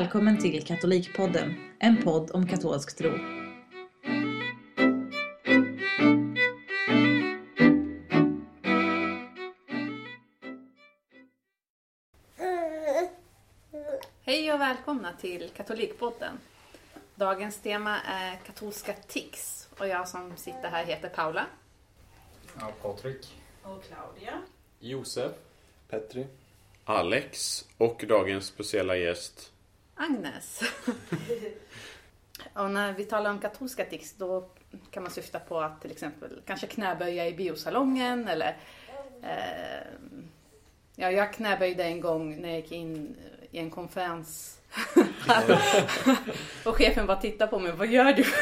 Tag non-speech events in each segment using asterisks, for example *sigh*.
välkommen till Katolikpodden, en podd om katolsk tro. Hej och välkomna till Katolikpodden. Dagens tema är katolska tics och jag som sitter här heter Paula. Ja, Patrik. Och Claudia. Josef. Petri. Alex och dagens speciella gäst. Agnes. *laughs* och när vi talar om katolska tics då kan man syfta på att till exempel kanske knäböja i biosalongen eller eh, Ja, jag knäböjde en gång när jag gick in i en konferens. *laughs* och chefen bara tittade på mig. Vad gör du? *laughs*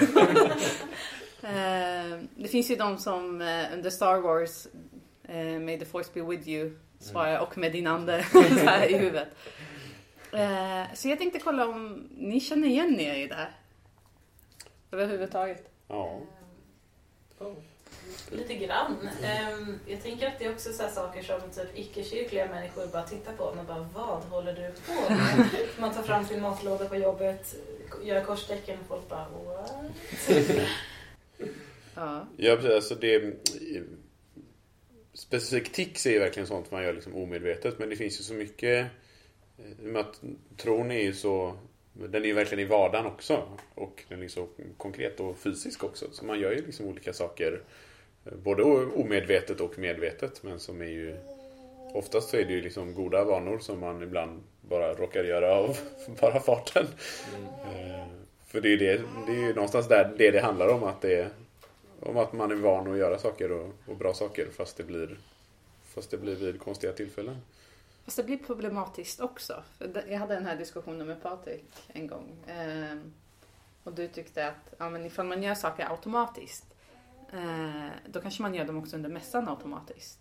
Eh, det finns ju de som eh, under Star Wars eh, May the force be with you svarar och med din ande i huvudet. Eh, så jag tänkte kolla om ni känner igen er i det här. Överhuvudtaget. Ja. Lite grann. Ehm, jag tänker att det är också så här saker som typ icke-kyrkliga människor bara tittar på. Man bara, vad håller du på med? *laughs* Man tar fram sin matlåda på jobbet, gör korstecken och folk bara, what? Ja. Ja, precis. Alltså det, specifikt tics är ju verkligen sånt man gör liksom omedvetet. Men det finns ju så mycket... Med att tron är ju så... Den är ju verkligen i vardagen också. Och den är så konkret och fysisk också. Så man gör ju liksom olika saker. eh, Både omedvetet och medvetet. Men som är ju... Oftast så är det ju liksom goda vanor som man ibland bara råkar göra av *laughs* bara farten. Eh, För det är ju det, det är ju någonstans där det det handlar om. Att det om att man är van att göra saker och, och bra saker fast det blir Fast det blir vid konstiga tillfällen. Fast det blir problematiskt också. Jag hade den här diskussionen med Patrik en gång. Ehm, och du tyckte att ja, men ifall man gör saker automatiskt eh, då kanske man gör dem också under mässan automatiskt.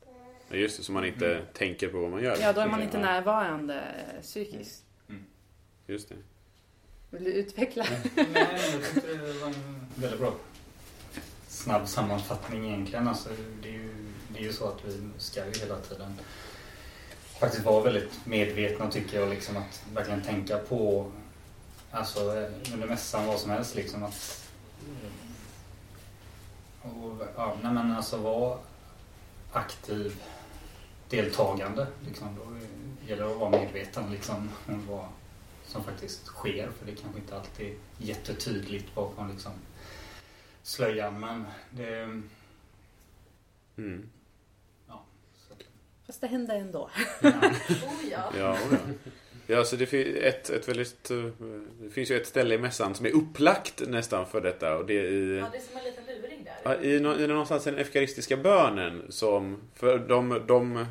Ja, just det, så man inte tänker på vad man gör. Ja, då är man inte närvarande eh, psykiskt. Just det. Vill du utveckla? Nej, jag tyckte det var en väldigt bra snabb sammanfattning egentligen. Alltså, det, är ju, det är ju så att vi ska ju hela tiden faktiskt vara väldigt medvetna tycker jag. Liksom att verkligen tänka på alltså, under mässan vad som helst. Liksom att, och, ja, nej, men alltså vara aktiv deltagande. Liksom, då gäller det att vara medveten liksom, om vad som faktiskt sker. För det kanske inte alltid är jättetydligt bakom liksom, slöjan. Men det... Mm. Fast det händer ändå. ja. Oh ja. Ja, och ja. Ja, så det, fin- ett, ett väldigt, eh, det finns ju ett ställe i mässan som är upplagt nästan för detta. Och det är i, ja, det är som en liten luring där. Ja, i, i någonstans i den eukaristiska bönen som för de, de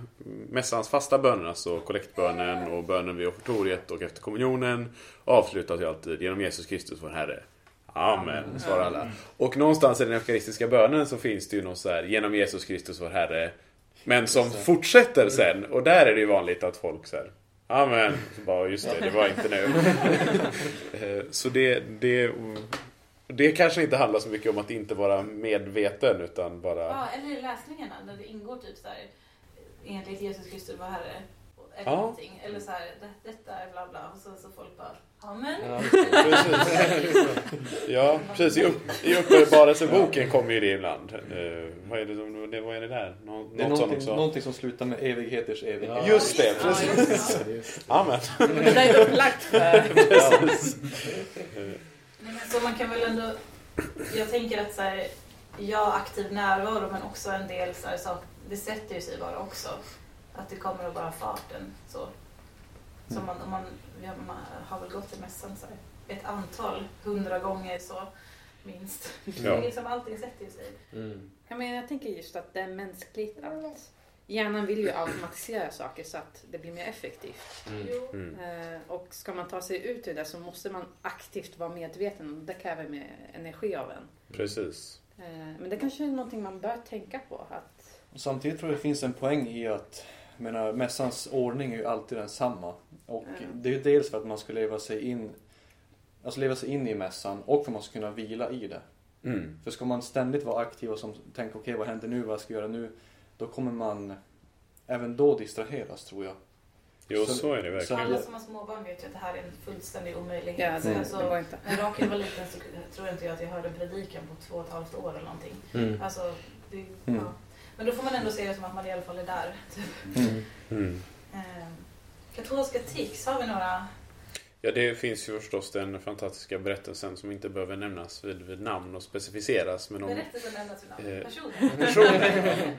mässans fasta bönerna, så kollektbönen och bönen vid offertoriet och efter kommunionen avslutas ju alltid genom Jesus Kristus vår Herre. Amen, svarar alla. Och någonstans i den eukaristiska bönen så finns det ju något så här genom Jesus Kristus vår Herre. Men som fortsätter sen och där är det ju vanligt att folk så här Amen. Så bara, just det, det var inte nu. *laughs* Eh, så det, det, det kanske inte handlar så mycket om att inte vara medveten utan bara... Ja, eller i läsningarna när det ingår typ så här enligt Jesus Kristus vår Herre. Eller Ja. någonting. Eller så här, det, detta är bla bla. Och så, så folk bara, amen. Ja, Precis. *laughs* Ja, precis. I, upp, i Uppenbarelseboken kommer ju det ibland. Eh, vad, är det som, det, vad är det där? Nå, det är något som någonting, också... någonting som slutar med evigheters evighet. Ja. Just det, Ja, precis. just Amen. Det där är upplagt för... *laughs* Precis. Nej, men så man kan väl ändå... Jag tänker att så här, ja, aktiv närvaro men också en del så här, sak, det sätter ju sig bara också. Att det kommer att bara farten så. Som man, om man, vi har, man har väl gått till mässan så här, ett antal, hundra gånger så minst. Ja. Det är liksom, allting sätter sig. Mm. Ja, men jag tänker just att det är mänskligt att hjärnan vill ju automatisera saker så att det blir mer effektivt. Mm. Mm. Eh, och ska man ta sig ut ur det så måste man aktivt vara medveten och det kräver mer energi av en. Precis. Eh, men det kanske är någonting man bör tänka på. Att, Samtidigt tror jag det finns en poäng i att menar, mässans ordning är ju alltid densamma. Och Mm. det är ju dels för att man ska leva sig in Alltså leva sig in i mässan och för att man ska kunna vila i det. Mm. För ska man ständigt vara aktiv och som, tänka okej vad händer nu, vad ska jag göra nu? Då kommer man även då distraheras tror jag. Jo, Så- så är det verkligen. så- Alla som har småbarn vet ju att det här är en fullständig omöjlighet. Ja, det, Alltså, det går inte. När Rakel var liten så tror jag inte jag att jag hörde en predikan på två och ett halvt år eller någonting. Mm. Alltså, det, Mm. ja. Men då får man ändå se det som att man i alla fall är där. Typ. Mm. Mm. Eh, katolska tics, har vi några? Ja, det finns ju förstås den fantastiska berättelsen som inte behöver nämnas vid, vid namn och specificeras. Men om, Berättelsen nämnas vid namn. Eh, Personer. *laughs* personen.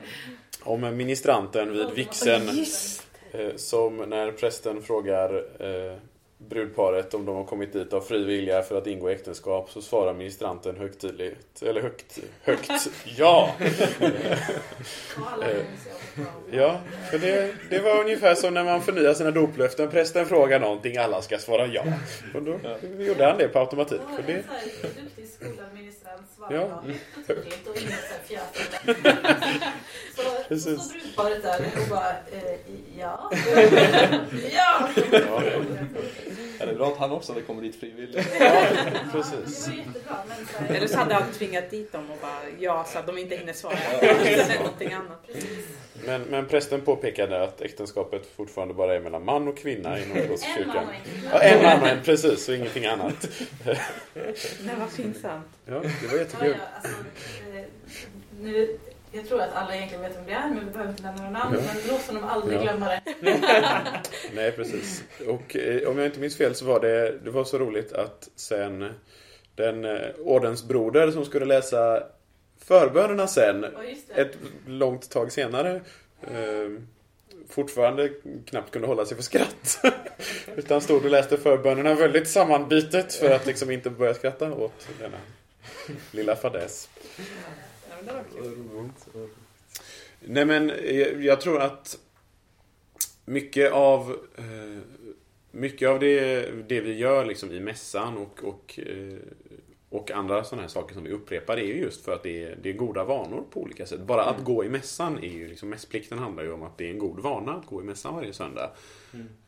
om ministranten vid Oh, just. eh, som när prästen frågar eh, brudparet om de har kommit dit av fri vilja för att ingå äktenskap så svarar ministranten högtidligt, eller högt, högt *laughs* ja. Och Eh. Ja, för det, det var ungefär som när man förnyar sina doplöften. Prästen frågar någonting, alla ska svara ja. Och då gjorde han det på automatik. En det, svarar Ja. ja. högt och tydligt och inget så. Så, står brudparet där och bara eh, ja. *laughs* ja. ja, Ja, det är bra att han också hade kommit dit frivilligt. ja, Det precis. var jättebra. Men så här, Eller så hade han tvingat dit dem och bara ja, så att de inte hinner svara. *laughs* Någonting annat. Men, men prästen påpekade att äktenskapet fortfarande bara är mellan man och kvinna inom En kyrkan. man och en kvinna. Ja, en man och en, precis, och ingenting annat. Nej, vad pinsamt. Ja, det var Ja, jättekul. ja, alltså, eh, nu, jag tror att alla egentligen vet vem det är, men vi behöver inte nämna några namn. Ja. Men låt honom aldrig Ja. glömma det. *laughs* Nej, precis. Och eh, om jag inte minns fel så var det, det var så roligt att sen den eh, ordensbroder som skulle läsa förbönerna sen det. ett långt tag senare eh, fortfarande knappt kunde hålla sig för skratt. *laughs* Utan stod och läste förbönerna väldigt sammanbitet för att liksom inte börja skratta åt denna lilla fadäs. Ja, men det var kul. Nej men jag, jag tror att mycket av eh, mycket av det, det vi gör liksom i mässan och, och, eh, och andra sådana här saker som vi upprepar är ju just för att det är, det är goda vanor på olika sätt. Bara att gå i mässan är ju liksom, mässplikten handlar ju om att det är en god vana att gå i mässan varje söndag.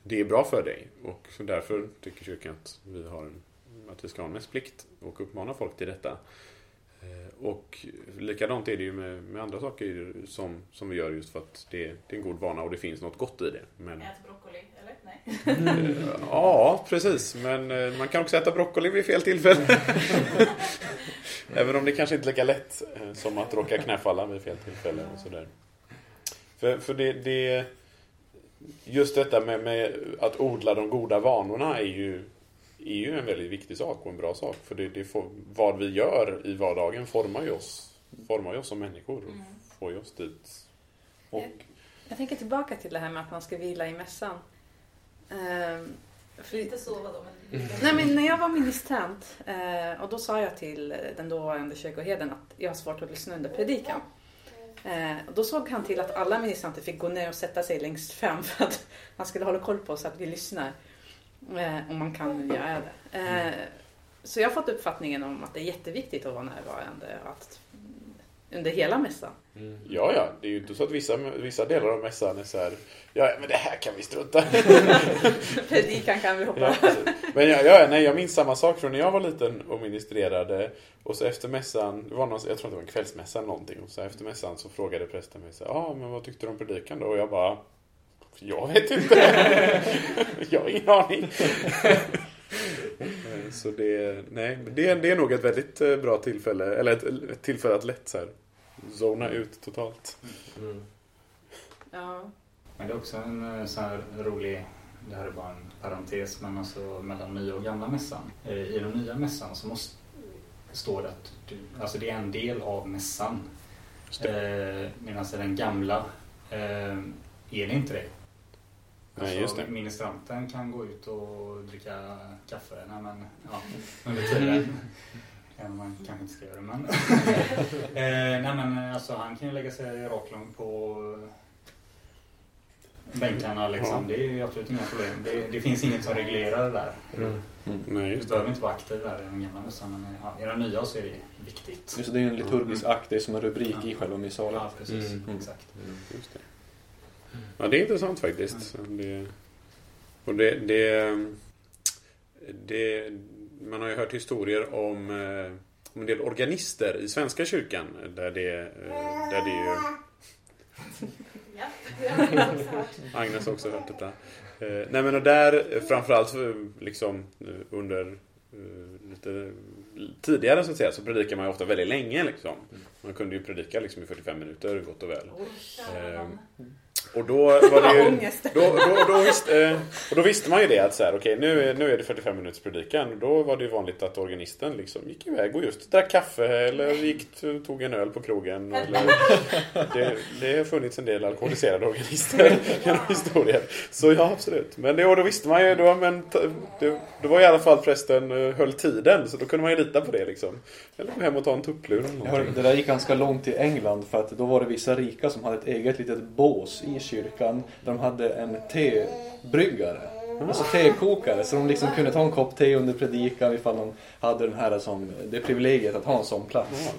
Det är bra för dig och därför tycker kyrkan att vi, har att vi ska ha en mässplikt och uppmana folk till detta. Eh, Och likadant är det ju med, med andra saker som, som vi gör just för att det, det är en god vana och det finns något gott i det. Men, Ät broccoli, eller? Nej. eh, ja, precis. Men eh, man kan också äta broccoli vid fel tillfälle. *laughs* Även om det kanske inte är lika lätt som att råka knäfalla vid fel tillfälle och sådär. För, för det, det Just detta med, med att odla de goda vanorna är ju, är ju en väldigt viktig sak och en bra sak. För det, det får, vad vi gör i vardagen formar ju oss, formar ju oss som människor och Mm. får ju oss dit. Och, Jag tänker tillbaka till det här med att man ska vila i mässan. Ehm, för- Inte sova då, men... *laughs* Nej, men när jag var ministrant eh, och då sa jag till den dåvarande kyrkoherden att jag har svårt att lyssna under predikan. Eh, och då såg han till att alla ministranter fick gå ner och sätta sig längst fram för att han skulle hålla koll på så att vi lyssnar. Eh, om man kan göra det. Eh, så jag har fått uppfattningen om att det är jätteviktigt att vara närvarande att, under hela mässan. ja, ja, det är ju inte så att vissa, vissa delar av mässan är så här, ja, men det här kan vi strunta *laughs* Predikan kan vi hoppa Ja. Men jag, jag, nej, jag minns samma sak från när jag var liten och ministrerade. Och så efter mässan, det var någon, jag tror att det var en kvällsmässa eller någonting. Och så efter mässan så frågade prästen mig så ja ah, men vad tyckte du om predikan då? Och jag bara, jag vet inte. jag har ingen aning. Eh, så det, nej, det, det är nog ett väldigt eh, bra tillfälle, eller ett, ett tillfälle att lätt så här, zona ut totalt. Mm. Ja. Men det är också en eh, så här rolig, det här är bara en parentes, men alltså mellan nya och gamla mässan. I den nya mässan så måste, står det att du, alltså det är en del av mässan. Eh, Medan i den gamla eh, är det inte det. Nej, just det. Ministranten kan gå ut och dricka kaffe nej, men, ja, *laughs* under tiden. Även om man kanske inte ska göra det. Men, *laughs* eh, nej, men alltså, han kan ju lägga sig raklång på bänkarna. Liksom. Ja. Det är ju absolut inga problem. Det, det finns inget som reglerar det där. Mm. Nej, Du just det. behöver inte vara aktiv där i den gamla mössan. Men ja, i den nya så är det viktigt. Just det, det är en liturgisk akt, det är som en rubrik i själva missalen. Ja, precis. Mm. Exakt. Just det. Ja, det är intressant faktiskt. Det, och det, det, det, man har ju hört historier om, eh, om en del organister i Svenska kyrkan där det, eh, där det ju... *laughs* Agnes har också hört detta. Eh, nej men och där, framförallt för, liksom under lite tidigare så att säga, så predikar man ju ofta väldigt länge liksom. Man kunde ju predika liksom i 45 minuter gott och väl. Eh, och då var det ju... Då, då, då, visste, eh, och då visste man ju det att så här, okej nu, är- nu är det 45 minuters predikan. Då var det ju vanligt att organisten liksom gick iväg och just drack kaffe eller gick, tog en öl på krogen. Eller, *laughs* det, det har funnits en del alkoholiserade organister *laughs* genom historien. Så ja, absolut. Men det, och då visste man ju, då, men, det, det var i alla fall prästen eh, höll tiden. Så då kunde man ju lita på det liksom. Eller gå hem och ta en tupplur det där gick ganska långt i England för att då var det vissa rika som hade ett eget litet bås i kyrkan. Där de hade en tebryggare. Alltså tekokare. Så de liksom kunde ta en kopp te under predikan ifall de hade den här som, det privilegiet att ha en sån plats.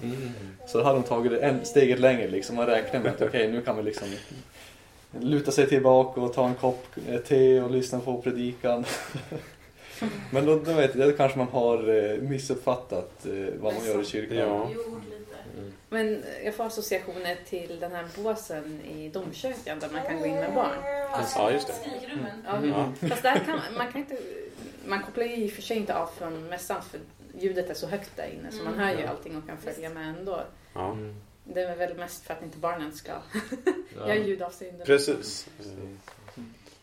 Så då hade de tagit det en steget längre liksom och räknat med att okej nu kan vi liksom luta sig tillbaka och ta en kopp eh, te och lyssna på predikan. *laughs* Men då, då vet jag, då kanske man har eh, missuppfattat eh, vad man gör i kyrkan. Ja. Lite. Men jag får associationer till den här båsen i domkyrkan där man kan gå in med barn. Ja, just det. Ja, Ja. Fast där kan man, man kan inte... Man kopplar ju i och för sig inte av från mässan för ljudet är så högt där inne så man hör ju allting och kan följa med ändå. Ja. Det är väl mest för att inte barnen ska *laughs* Ja. göra ljudavseende. Precis. Eh,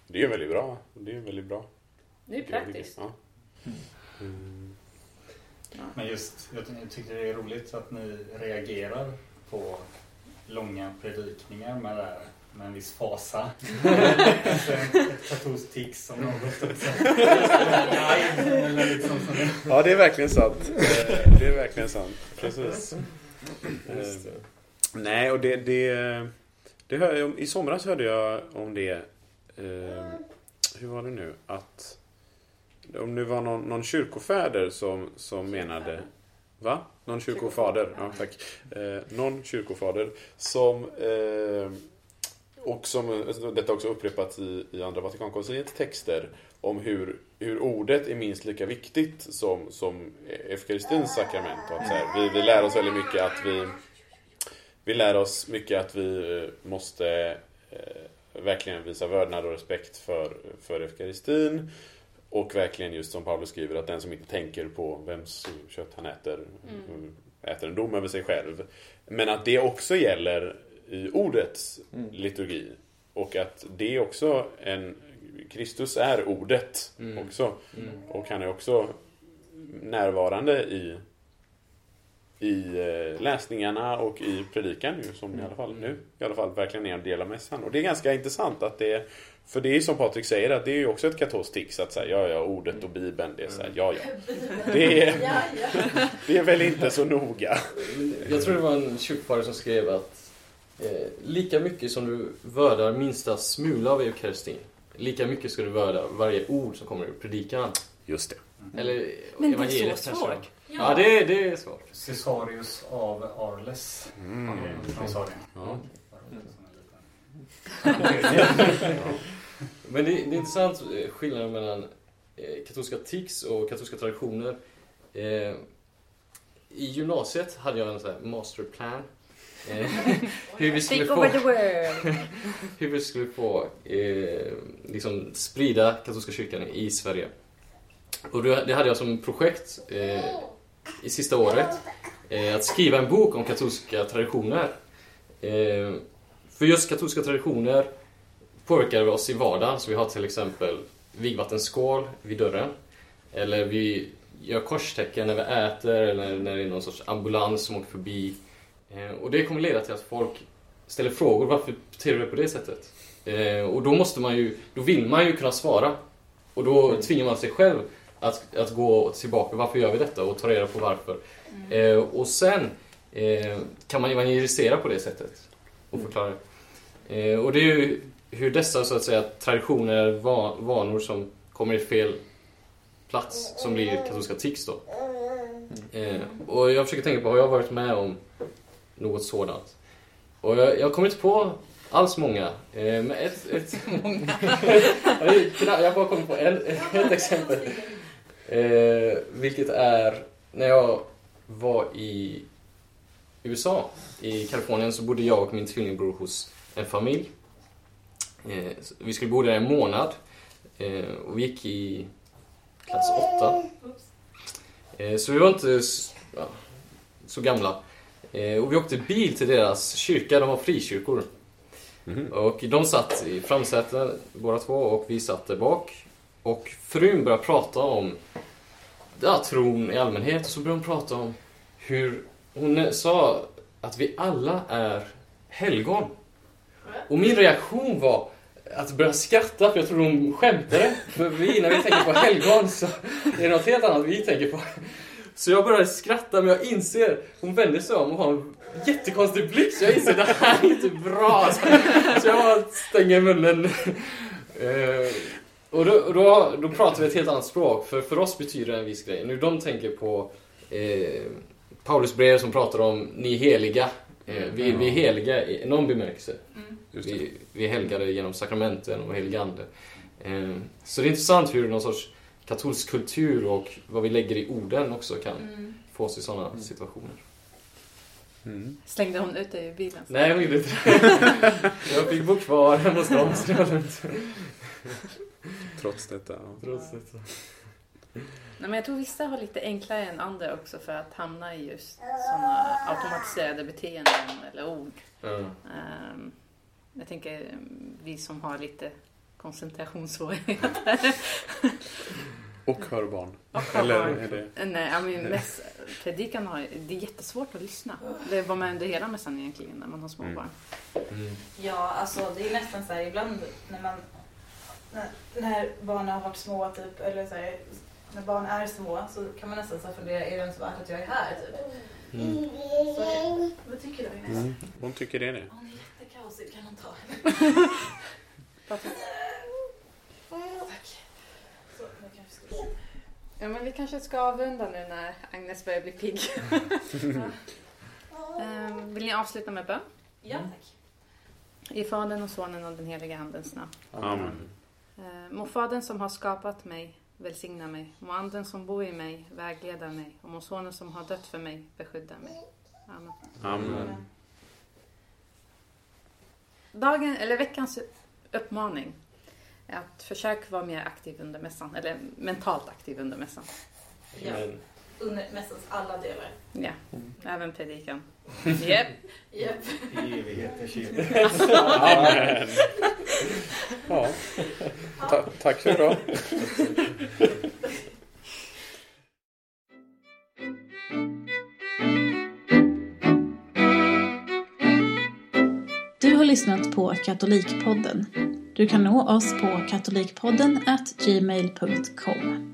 Det är ju väldigt bra. Det är ju väldigt bra. Det är ju praktiskt. Ja. Mm. Men just, jag ty- jag tyckte det är roligt att ni reagerar på långa predikningar med, det här, med en viss fasa. *laughs* Ett katolskt tics som något. Ja, det är verkligen sant. Det är verkligen sant. Precis. Eh, Nej, och det... det, det hör jag, I somras hörde jag om det. Eh, hur var det nu? Att... Om det var någon, någon kyrkofäder som, som menade... Va? Någon kyrkofader? Ja, tack. Eh, någon kyrkofader som... Eh, och som detta också upprepats i, i Andra Vatikankonciliets texter om hur, hur ordet är minst lika viktigt som, som eukaristins sakrament. Och att så här, vi, vi lär oss väldigt mycket att vi vi lär oss mycket att vi eh, måste eh, verkligen visa vördnad och respekt för, för eukaristin. Och verkligen just som Paulus skriver att den som inte tänker på vems kött han äter eh, äter en dom över sig själv. Men att det också gäller i ordets Mm. liturgi. Och att det är också en... Kristus är ordet Mm. också. Mm. Och han är också närvarande i, i eh, läsningarna och i predikan nu, som i alla fall nu i alla fall verkligen är en del av mässan. Och det är ganska intressant att det för det är som Patrik säger, att det är ju också ett katolskt tics att säga ja, ja, ordet och bibeln, det är så här, ja, ja. Det är, Ja, ja. det är väl inte så noga. Jag tror det var en kyrkfader som skrev att eh, lika mycket som du vördar minsta smula av eukaristin, lika mycket ska du vörda varje ord som kommer ur predikan. Just det. Eller Men det är så svårt. Ja, det, det är svårt. Cesarius av Arles. Mm. Sa det. Ja. *laughs* Men det, det är intressant eh, skillnaden mellan eh, katolska tics och katolska traditioner. Eh, I gymnasiet hade jag en sån här masterplan. *laughs* Hur vi skulle få... *laughs* hur vi skulle få eh, liksom sprida katolska kyrkan i Sverige. Och det hade jag som projekt eh, i sista året. Eh, att skriva en bok om katolska traditioner. För just katolska traditioner påverkar oss i vardagen. Så vi har till exempel vigvattenskål vid dörren. Eller vi gör korstecken när vi äter eller när det är någon sorts ambulans som åker förbi. Eh, och det kommer leda till att folk ställer frågor. Varför beter du dig på det sättet? Eh, och då måste man ju, då vill man ju kunna svara. Och då tvingar man sig själv att, att gå tillbaka. Varför gör vi detta? Och ta reda på varför. Eh, och sen kan man evangelisera på det sättet. Och förklara. Eh, och det är ju hur dessa så att säga traditioner, va, vanor som kommer i fel plats som blir katolska tics då. Eh, och jag försöker tänka på, har jag varit med om något sådant? Och jag, jag kommer inte på alls många. Eh, men ett... ett *laughs* Många. *laughs* jag har bara kommit på en, ett exempel. Eh, vilket är när jag var i USA, i Kalifornien, så bodde jag och min tvillingbror hos en familj. Eh, så vi skulle bo där en månad. Eh, och vi gick i klass 8. Eh, så vi var inte s- ja, så gamla. Eh, och vi åkte bil till deras kyrka, de var frikyrkor. Mhm. Och de satt i framsätet båda två och vi satt där bak. Och frun började prata om ja, tron i allmänhet och så började hon prata om hur hon sa att vi alla är helgon. Och min reaktion var att börja skratta för jag tror hon skämtade. För vi, när vi tänker på helgon så är det något helt annat vi tänker på. Så jag började skratta men jag inser, hon vände sig om och har en jättekonstig blick så jag inser det här är inte bra. Så, jag bara stänger munnen. Eh, och då, då, då pratar vi ett helt annat språk för för oss betyder det en viss grej. Nu de tänker på eh, Paulus brev som pratar om ni heliga. Eh, vi, vi är heliga i någon bemärkelse. Det. Vi, vi är helgade genom sakramenten och heligande. Eh, så det är intressant hur någon sorts katolsk kultur och vad vi lägger i orden också kan Mm. få oss i sådana situationer. Mm. Slängde hon ut dig ur bilen? Nej, hon gjorde inte det. *laughs* Jag fick bo kvar hemma hos dem, så det var lugnt. *laughs* Trots detta. ja. Trots detta. Nej, men jag tror vissa har lite enklare än andra också för att hamna i just sådana automatiserade beteenden eller ord. Ja. Ehm, jag tänker mm, vi som har lite koncentrationssvårigheter. *laughs* Och hör barn. Och har Eller barn. är det... Nej, I mean, mest, predikan har, det är jättesvårt att lyssna. Det var med under hela mässan egentligen när man har små Mm. barn. Mm. Ja, alltså det är nästan så här ibland när man när, när barnen har varit små typ, eller så här, när barn är små så kan man nästan så fundera, är det ens värt att jag är här typ? Mm. Så det, vad tycker du Agnes? Mm. Hon tycker det är det. Hon är jättekaosig, kan hon ta henne? *laughs* Tack. Så, nu kanske ska vi Ja, men vi kanske ska avrunda nu när Agnes börjar bli pigg. *laughs* Ehm, vill ni avsluta med bön? Ja, tack. I Fadern och Sonen och den heliga Andens namn. Amen. Eh, må Fadern som har skapat mig välsigna mig. Må Anden som bor i mig vägleda mig. Och må Sonen som har dött för mig beskydda mig. Amen. Amen. Dagen, eller veckans uppmaning är att försök vara mer aktiv under mässan. Eller mentalt aktiv under mässan. Ja. Under mässans alla delar. Ja, även predikan. *laughs* Yep. Japp. I evigheters Amen. *laughs* *laughs* Ja. Ta tack så bra. Du har lyssnat på Katolikpodden. Du kan nå oss på katolikpodden at gmail.com.